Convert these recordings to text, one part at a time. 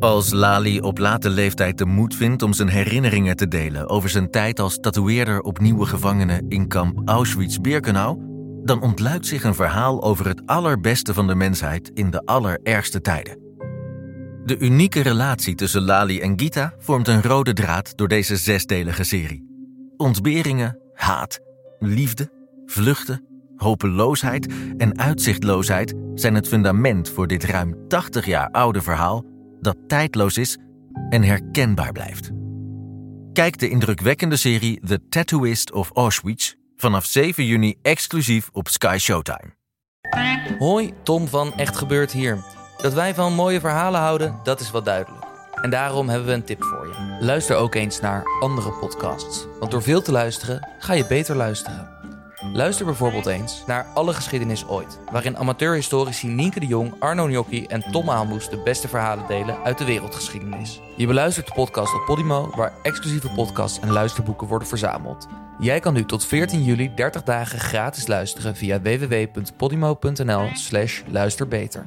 Als Lali op late leeftijd de moed vindt om zijn herinneringen te delen over zijn tijd als tatoeëerder op nieuwe gevangenen in kamp Auschwitz-Birkenau, dan ontluikt zich een verhaal over het allerbeste van de mensheid in de allerergste tijden. De unieke relatie tussen Lali en Gita vormt een rode draad door deze zesdelige serie. Ontberingen, haat, liefde, vluchten, hopeloosheid en uitzichtloosheid zijn het fundament voor dit ruim 80 jaar oude verhaal dat tijdloos is en herkenbaar blijft. Kijk de indrukwekkende serie The Tattooist of Auschwitz vanaf 7 juni exclusief op Sky Showtime. Hoi, Tom van Echt Gebeurd hier. Dat wij van mooie verhalen houden, dat is wel duidelijk. En daarom hebben we een tip voor je. Luister ook eens naar andere podcasts. Want door veel te luisteren, ga je beter luisteren. Luister bijvoorbeeld eens naar Alle Geschiedenis Ooit, waarin amateurhistorici Nienke de Jong, Arno Gnocchi en Tom Aalmoes de beste verhalen delen uit de wereldgeschiedenis. Je beluistert de podcast op Podimo, waar exclusieve podcasts en luisterboeken worden verzameld. Jij kan nu tot 14 juli 30 dagen gratis luisteren via www.podimo.nl slash luisterbeter.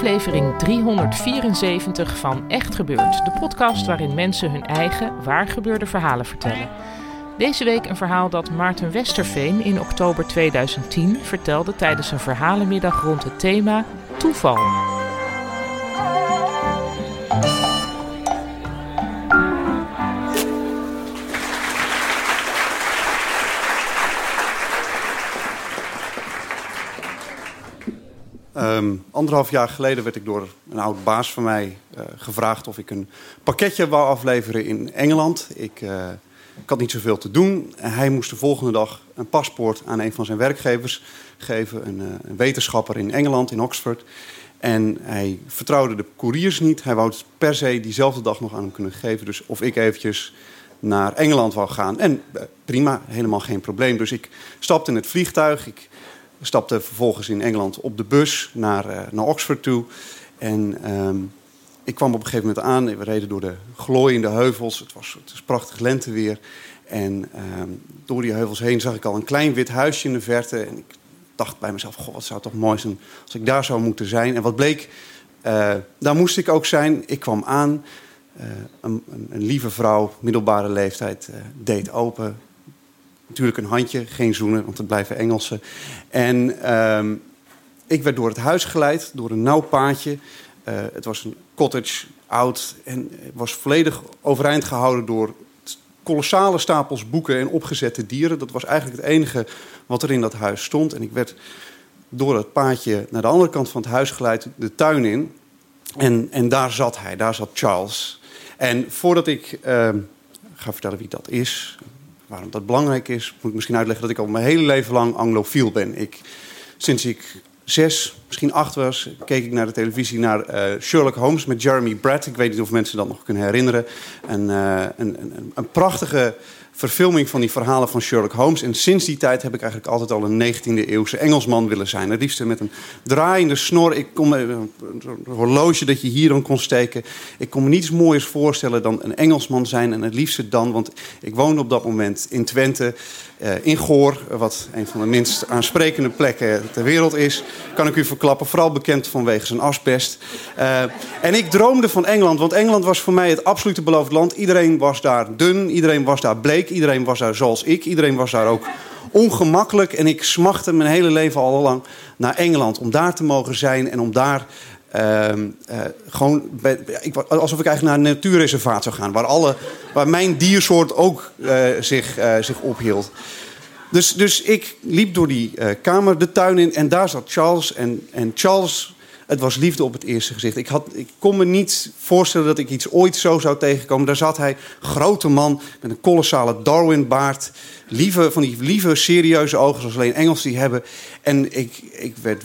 Aflevering 374 van Echt Gebeurd, de podcast waarin mensen hun eigen waargebeurde verhalen vertellen. Deze week een verhaal dat Maarten Westerveen in oktober 2010 vertelde tijdens een verhalenmiddag rond het thema toeval. Um, anderhalf jaar geleden werd ik door een oud baas van mij uh, gevraagd of ik een pakketje wou afleveren in Engeland. Ik, uh, ik, had niet zoveel te doen. En hij moest de volgende dag een paspoort aan een van zijn werkgevers geven, een, uh, een wetenschapper in Engeland, in Oxford. En hij vertrouwde de couriers niet. Hij wou het per se diezelfde dag nog aan hem kunnen geven. Dus of ik eventjes naar Engeland wou gaan. En prima, helemaal geen probleem. Dus ik stapte in het vliegtuig. Ik stapte vervolgens in Engeland op de bus naar, uh, naar Oxford toe. En um, ik kwam op een gegeven moment aan. We reden door de glooiende heuvels. Het was, het was prachtig lenteweer. En um, door die heuvels heen zag ik al een klein wit huisje in de verte. En ik dacht bij mezelf, goh, wat zou toch mooi zijn als ik daar zou moeten zijn. En wat bleek, uh, daar moest ik ook zijn. Ik kwam aan. Uh, een, een, lieve vrouw, middelbare leeftijd, deed open Natuurlijk een handje, geen zoenen, want het blijven Engelsen. En um, ik werd door het huis geleid, door een nauw paadje. Uh, het was een cottage, oud en was volledig overeind gehouden door kolossale stapels boeken en opgezette dieren. Dat was eigenlijk het enige wat er in dat huis stond. En ik werd door het paadje naar de andere kant van het huis geleid, de tuin in. En, en daar zat hij, daar zat Charles. En voordat ik uh, ga vertellen wie dat is, waarom dat belangrijk is, moet ik misschien uitleggen dat ik al mijn hele leven lang anglofiel ben. Ik, sinds ik zes, misschien acht was, keek ik naar de televisie naar uh, Sherlock Holmes met Jeremy Brett. Ik weet niet of mensen dat nog kunnen herinneren. En, uh, een, een, een, prachtige verfilming van die verhalen van Sherlock Holmes. En sinds die tijd heb ik eigenlijk altijd al een 19e eeuwse Engelsman willen zijn. Het liefst met een draaiende snor. Ik kon me, een horloge dat je hier dan kon steken. Ik kon me niets moois voorstellen dan een Engelsman zijn. En het liefste dan, want ik woonde op dat moment in Twente. In Goor, wat een van de minst aansprekende plekken ter wereld is, kan ik u verklappen. Vooral bekend vanwege zijn asbest. Uh, en ik droomde van Engeland, want Engeland was voor mij het absolute beloofd land. Iedereen was daar dun, iedereen was daar bleek, iedereen was daar zoals ik, iedereen was daar ook ongemakkelijk. En ik smachtte mijn hele leven al lang naar Engeland om daar te mogen zijn en om daar uh, uh, gewoon alsof ik eigenlijk naar een natuurreservaat zou gaan, waar, alle, waar mijn diersoort ook uh, zich, zich ophield. Dus, dus ik liep door die kamer de tuin in en daar zat Charles. En, en Charles Het was liefde op het eerste gezicht. Ik, had, ik kon me niet voorstellen dat ik iets ooit zo zou tegenkomen. Daar zat hij, grote man, met een kolossale Darwin-baard. Lieve, van die lieve, serieuze ogen, zoals alleen Engels die hebben. En ik, ik werd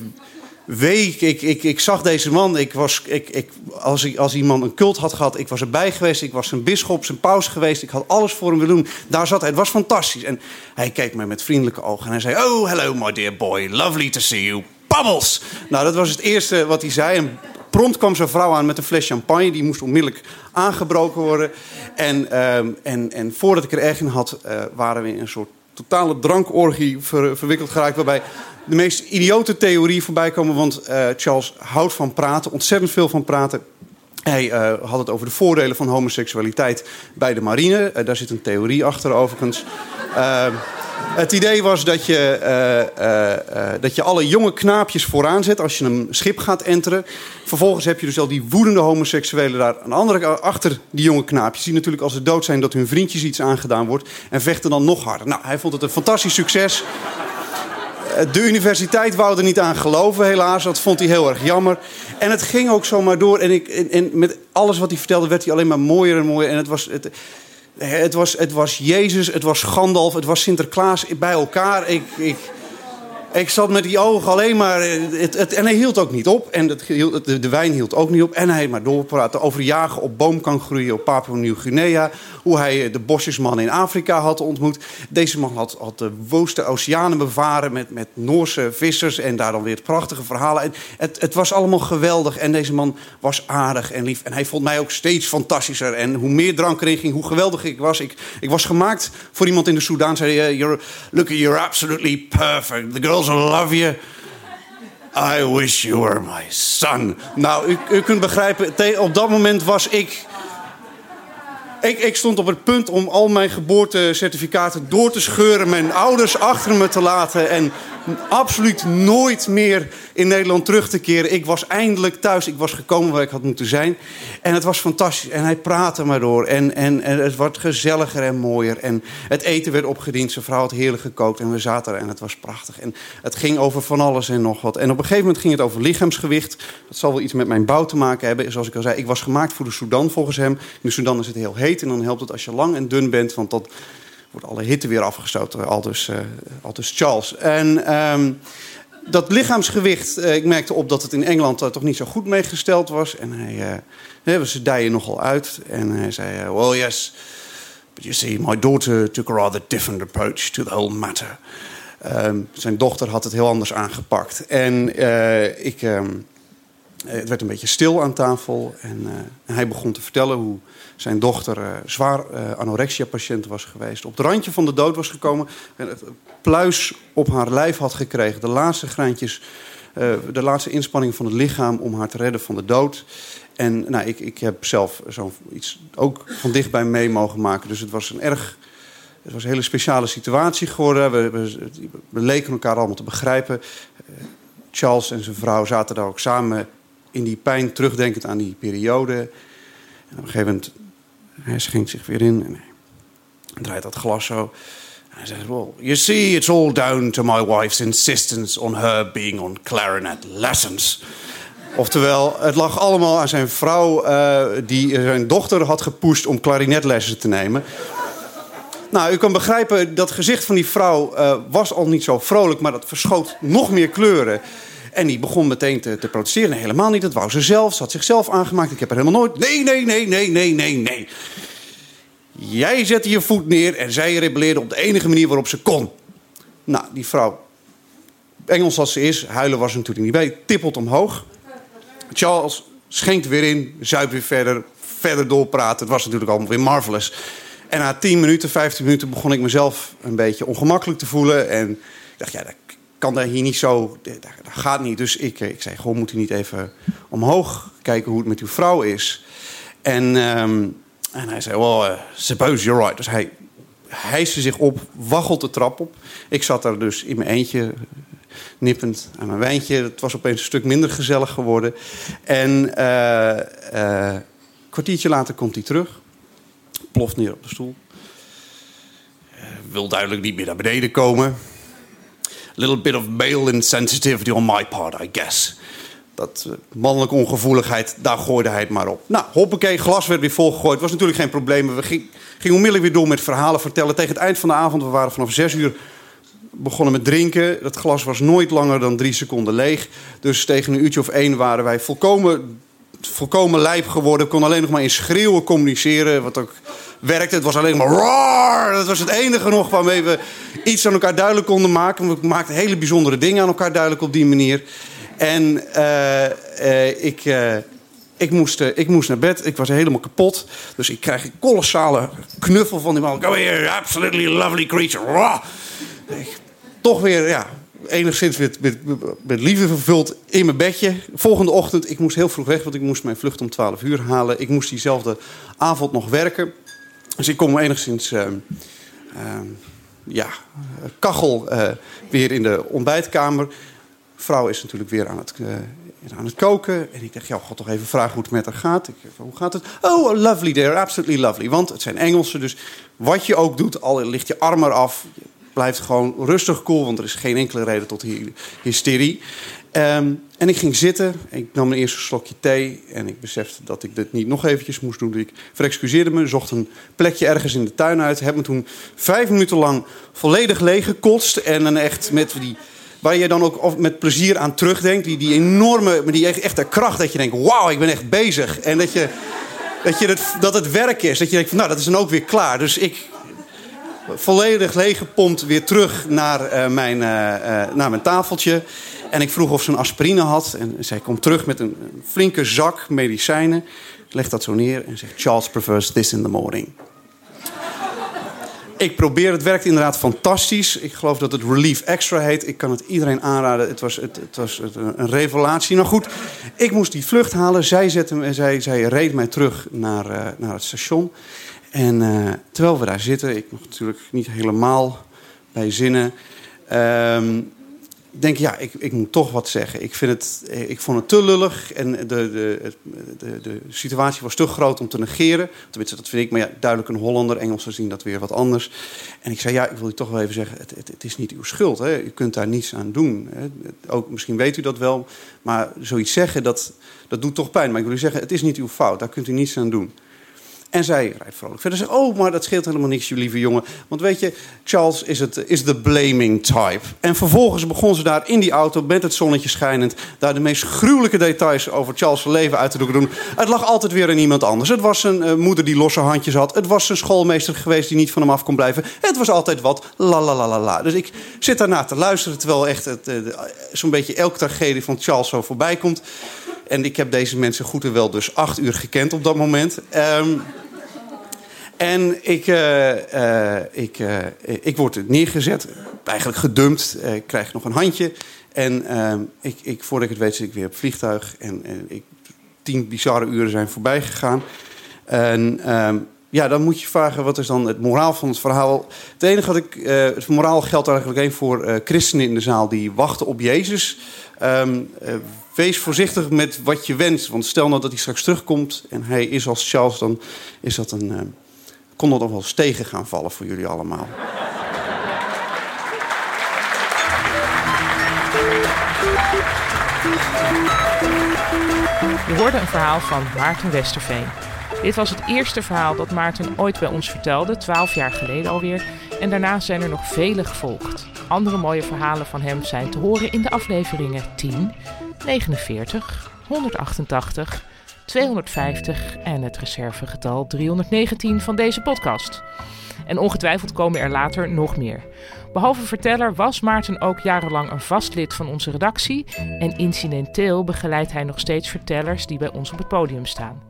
week. Ik, ik, ik zag deze man. Ik was, ik, ik, als, als iemand een cult had gehad, ik was erbij geweest. Ik was zijn bisschop, zijn paus geweest. Ik had alles voor hem willen doen. Daar zat hij. Het was fantastisch. En hij keek mij met vriendelijke ogen en hij zei: Oh, hello, my dear boy. Lovely to see you. Bubbles! Nou, dat was het eerste wat hij zei. En prompt kwam zijn vrouw aan met een fles champagne. Die moest onmiddellijk aangebroken worden. En, ehm, en, en voordat ik er echt in had, uh, waren we in een soort totale drankorgie ver, verwikkeld geraakt. Waarbij de meest idiote theorie voorbij komen. Want uh, Charles houdt van praten, ontzettend veel van praten. Hij uh, had het over de voordelen van homoseksualiteit bij de marine. Uh, daar zit een theorie achter, overigens. het idee was dat je, dat je alle jonge knaapjes vooraan zet als je een schip gaat enteren. Vervolgens heb je dus al die woedende homoseksuelen daar aan de andere achter die jonge knaapjes. Die natuurlijk als ze dood zijn dat hun vriendjes iets aangedaan wordt. En vechten dan nog harder. Nou, hij vond het een fantastisch succes. De universiteit wou er niet aan geloven, helaas. Dat vond hij heel erg jammer. En het ging ook zomaar door. En, ik, en, met alles wat hij vertelde, werd hij alleen maar mooier en mooier. En het was, het was, het was Jezus, het was Gandalf, het was Sinterklaas bij elkaar. Ik, ik, ik zat met die ogen alleen maar. Het, het, en hij hield ook niet op. En het, de, wijn hield ook niet op. En hij maar doorpraten over jagen op boom kan groeien op Papua Nieuw-Guinea. Hoe hij de bosjesman in Afrika had ontmoet. Deze man had, had de woeste oceanen bevaren met, met Noorse vissers. En daar dan weer prachtige verhalen. En het, het was allemaal geweldig. En deze man was aardig en lief. En hij vond mij ook steeds fantastischer. En hoe meer drank erin ging, hoe geweldig ik was. Ik, ik was gemaakt voor iemand in de Soedan. Zei you're, look, you're absolutely perfect. The girls will love you. I wish you were my son. Nou, u kunt begrijpen, op dat moment was ik ik, ik, stond op het punt om al mijn geboortecertificaten door te scheuren, mijn ouders achter me te laten en absoluut nooit meer in Nederland terug te keren. Ik was eindelijk thuis. Ik was gekomen waar ik had moeten zijn. En het was fantastisch. En hij praatte maar door. En, en, en het werd gezelliger en mooier. En het eten werd opgediend. Zijn vrouw had heerlijk gekookt. En we zaten er en het was prachtig. En het ging over van alles en nog wat. En op een gegeven moment ging het over lichaamsgewicht. Dat zal wel iets met mijn bouw te maken hebben. Zoals ik al zei, ik was gemaakt voor de Sudan volgens hem. In de Sudan is het heel heet. En dan helpt het als je lang en dun bent. Want dat wordt alle hitte weer afgestoten. Al dus, dus Charles. En... Um, dat lichaamsgewicht, uh, ik merkte op dat het in Engeland uh, toch niet zo goed meegesteld was. En hij, uh, ze dijen nogal uit. En hij zei, well yes, but you see, my daughter took a rather different approach to the whole matter. Um, zijn dochter had het heel anders aangepakt. En ik, um, het werd een beetje stil aan tafel. En, en hij begon te vertellen hoe zijn dochter uh, zwaar uh, anorexia-patiënt was geweest. Op het randje van de dood was gekomen. En het pluis op haar lijf had gekregen. De laatste graantjes, de laatste inspanning van het lichaam om haar te redden van de dood. En nou, ik, ik heb zelf zoiets ook van dichtbij mee mogen maken. Dus het was een erg. Het was een hele speciale situatie geworden. We, we, we leken elkaar allemaal te begrijpen. Charles en zijn vrouw zaten daar ook samen in die pijn, terugdenkend aan die periode. En op een gegeven moment hij schenkt zich weer in en draait dat glas zo. En hij zegt, well, you see, it's all down to my wife's insistence on her being on clarinet lessons. Oftewel, het lag allemaal aan zijn vrouw uh, die zijn dochter had gepusht om klarinetlessen te nemen. Nou, u kan begrijpen, dat gezicht van die vrouw uh, was al niet zo vrolijk, maar dat verschoot nog meer kleuren. En die begon meteen te, te protesteren. Helemaal niet. Dat wou ze zelf. Ze had zichzelf aangemaakt. Ik heb er helemaal nooit. Nee, nee, nee, nee, nee, nee, nee. Jij zette je voet neer en zij rebelleerde op de enige manier waarop ze kon. Nou, die vrouw, Engels als ze is, huilen was er natuurlijk niet bij, tippelt omhoog. Charles schenkt weer in, zuipt weer verder, verder doorpraten. Het was natuurlijk allemaal weer marvelous. En na 10 minuten, 15 minuten begon ik mezelf een beetje ongemakkelijk te voelen. En ik dacht, ja, dat kan daar hier niet zo, dat, gaat niet. Dus ik, eh, ik zei, gewoon moet u niet even omhoog kijken hoe het met uw vrouw is. En, um, en hij zei, well, uh, suppose you're right. Dus hij hijste zich op, waggelt de trap op. Ik zat daar dus in mijn eentje, nippend aan mijn wijntje. Het was opeens een stuk minder gezellig geworden. En een kwartiertje later komt hij terug. Ploft neer op de stoel. wil duidelijk niet meer naar beneden komen little bit of male insensitivity on my part, I guess. dat mannelijke ongevoeligheid, daar gooide hij het maar op. Nou, hoppakee, glas werd weer volgegooid. Was natuurlijk geen probleem. We gingen onmiddellijk weer door met verhalen vertellen. Tegen het eind van de avond, we waren vanaf zes uur begonnen met drinken. Dat glas was nooit langer dan drie seconden leeg. Dus tegen een uurtje of één waren wij volkomen, volkomen lijp geworden. Kon alleen nog maar in schreeuwen communiceren. Wat ook werkte. Het was alleen maar roar. Dat was het enige nog waarmee we iets aan elkaar duidelijk konden maken. We maakten hele bijzondere dingen aan elkaar duidelijk op die manier. En uh, uh, ik, uh, ik, moest, ik moest naar bed. Ik was helemaal kapot. Dus ik krijg een kolossale knuffel van die man. Go here, absolutely lovely creature. Toch weer, ja, enigszins met, met, met liefde vervuld in mijn bedje. Volgende ochtend, ik moest heel vroeg weg, want ik moest mijn vlucht om 12 uur halen. Ik moest diezelfde avond nog werken. Dus ik kom enigszins, uh, uh, ja, kachel uh, weer in de ontbijtkamer. Vrouw is natuurlijk weer aan het, aan het koken. En ik dacht, ja, god toch even vragen hoe het met haar gaat. Ik, hoe gaat het? Oh, lovely there, absolutely lovely. Want het zijn Engelsen, dus wat je ook doet, al ligt je arm eraf blijft gewoon rustig cool, want er is geen enkele reden tot hysterie. Um, en ik ging zitten, ik nam een eerste slokje thee en ik besefte dat ik dit niet nog eventjes moest doen. Ik verexcuseerde me, zocht een plekje ergens in de tuin uit. Heb me toen vijf minuten lang volledig leeggekotst en dan echt met die... Waar je dan ook met plezier aan terugdenkt. Die, die enorme, die echte kracht dat je denkt, wauw, ik ben echt bezig. En dat, je, dat, je het, werk is. Dat je denkt, nou, dat is dan ook weer klaar. Dus ik volledig leeggepompt weer terug naar, uh, mijn, uh, uh, naar mijn tafeltje. En ik vroeg of ze een aspirine had. En zij komt terug met een, een flinke zak medicijnen. Legt dat zo neer en zegt: Charles prefers this in the morning. ik probeer, het werkt inderdaad fantastisch. Ik geloof dat het Relief Extra heet. Ik kan het iedereen aanraden. Het was, het, het was een revelatie. Nou goed, ik moest die vlucht halen. Zij, zette, zij, zij reed mij terug naar, naar het station. En uh, terwijl we daar zitten, ik nog natuurlijk niet helemaal bij zinnen, uh, denk ja, ik, ik moet toch wat zeggen. Ik, vind het, ik vond het te lullig en de, de, de, de situatie was te groot om te negeren. Tenminste, dat vind ik, maar ja, duidelijk een Hollander, Engelsen zien dat weer wat anders. En ik zei, ja, ik wil u toch wel even zeggen, het, het, het is niet uw schuld. Hè. U kunt daar niets aan doen. Hè. Ook, misschien weet u dat wel, maar zoiets zeggen, dat, dat doet toch pijn. Maar ik wil u zeggen, het is niet uw fout, daar kunt u niets aan doen. En zij rijdt vrolijk verder. Zegt, oh, maar dat scheelt helemaal niks, je lieve jongen. Want weet je, Charles is, het, is de blaming type. En vervolgens begon ze daar in die auto met het zonnetje schijnend... daar de meest gruwelijke details over Charles' leven uit te doen. Het lag altijd weer aan iemand anders. Het was zijn uh, moeder die losse handjes had. Het was zijn schoolmeester geweest die niet van hem af kon blijven. Het was altijd wat la la la la la. Dus ik zit daarna te luisteren... terwijl echt uh, zo'n beetje elke tragedie van Charles zo voorbij komt... En ik heb deze mensen goed en wel dus acht uur gekend op dat moment. Um, en ik, uh, uh, ik, uh, ik word neergezet, eigenlijk gedumpt. ik krijg nog een handje. En ehm, ik, ik, voordat ik het weet zit ik weer op vliegtuig. En, en ik, tien bizarre uren zijn voorbij gegaan. En ehm, ja, dan moet je vragen, wat is dan het moraal van het verhaal? Het enige wat ik... het moraal geldt eigenlijk alleen voor christenen in de zaal... die wachten op Jezus. Um, wees voorzichtig met wat je wenst. Want stel nou dat hij straks terugkomt en hij is als Charles... dan is dat een kon dat nog wel eens tegen gaan vallen voor jullie allemaal. Je hoorde een verhaal van Maarten Westerveen. Dit was het eerste verhaal dat Maarten ooit bij ons vertelde, twaalf jaar geleden alweer. En daarna zijn er nog vele gevolgd. Andere mooie verhalen van hem zijn te horen in de afleveringen 10, 49, 188 250 en het reservegetal 319 van deze podcast. En ongetwijfeld komen er later nog meer. Behalve verteller was Maarten ook jarenlang een vast lid van onze redactie en incidenteel begeleidt hij nog steeds vertellers die bij ons op het podium staan.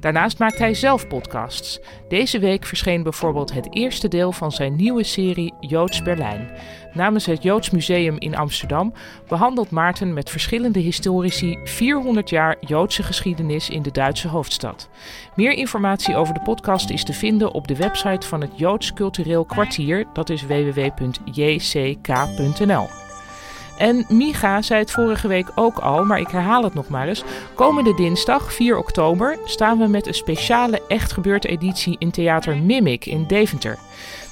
Daarnaast maakt hij zelf podcasts. Deze week verscheen bijvoorbeeld het eerste deel van zijn nieuwe serie Joods Berlijn. Namens het Joods Museum in Amsterdam behandelt Maarten met verschillende historici 400 jaar Joodse geschiedenis in de Duitse hoofdstad. Meer informatie over de podcast is te vinden op de website van het Joods Cultureel Kwartier, dat is www.jck.nl. En Miga zei het vorige week ook al, maar ik herhaal het nog maar eens. Komende dinsdag, 4 oktober, staan we met een speciale echt gebeurd editie in Theater Mimic in Deventer.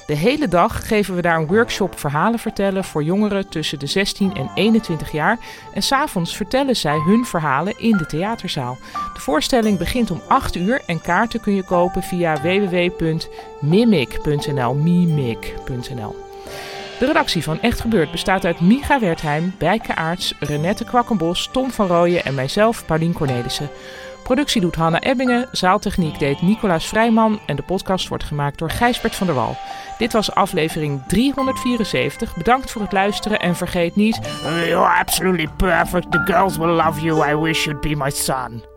De hele dag geven we daar een workshop verhalen vertellen voor jongeren tussen de 16 en 21 jaar. En s'avonds vertellen zij hun verhalen in de theaterzaal. De voorstelling begint om 8 uur en kaarten kun je kopen via www.mimic.nl. Mimic.nl. De redactie van Echt Gebeurd bestaat uit Micha Wertheim, Bijke Aarts, Renette Kwakkenbos, Tom van Rooyen en mijzelf, Paulien Cornelissen. Productie doet Hanna Ebbingen, zaaltechniek deed Nicolaas Vrijman en de podcast wordt gemaakt door Gijsbert van der Wal. Dit was aflevering 374. Bedankt voor het luisteren en vergeet niet... You're absolutely perfect. The girls will love you. I wish you'd be my son.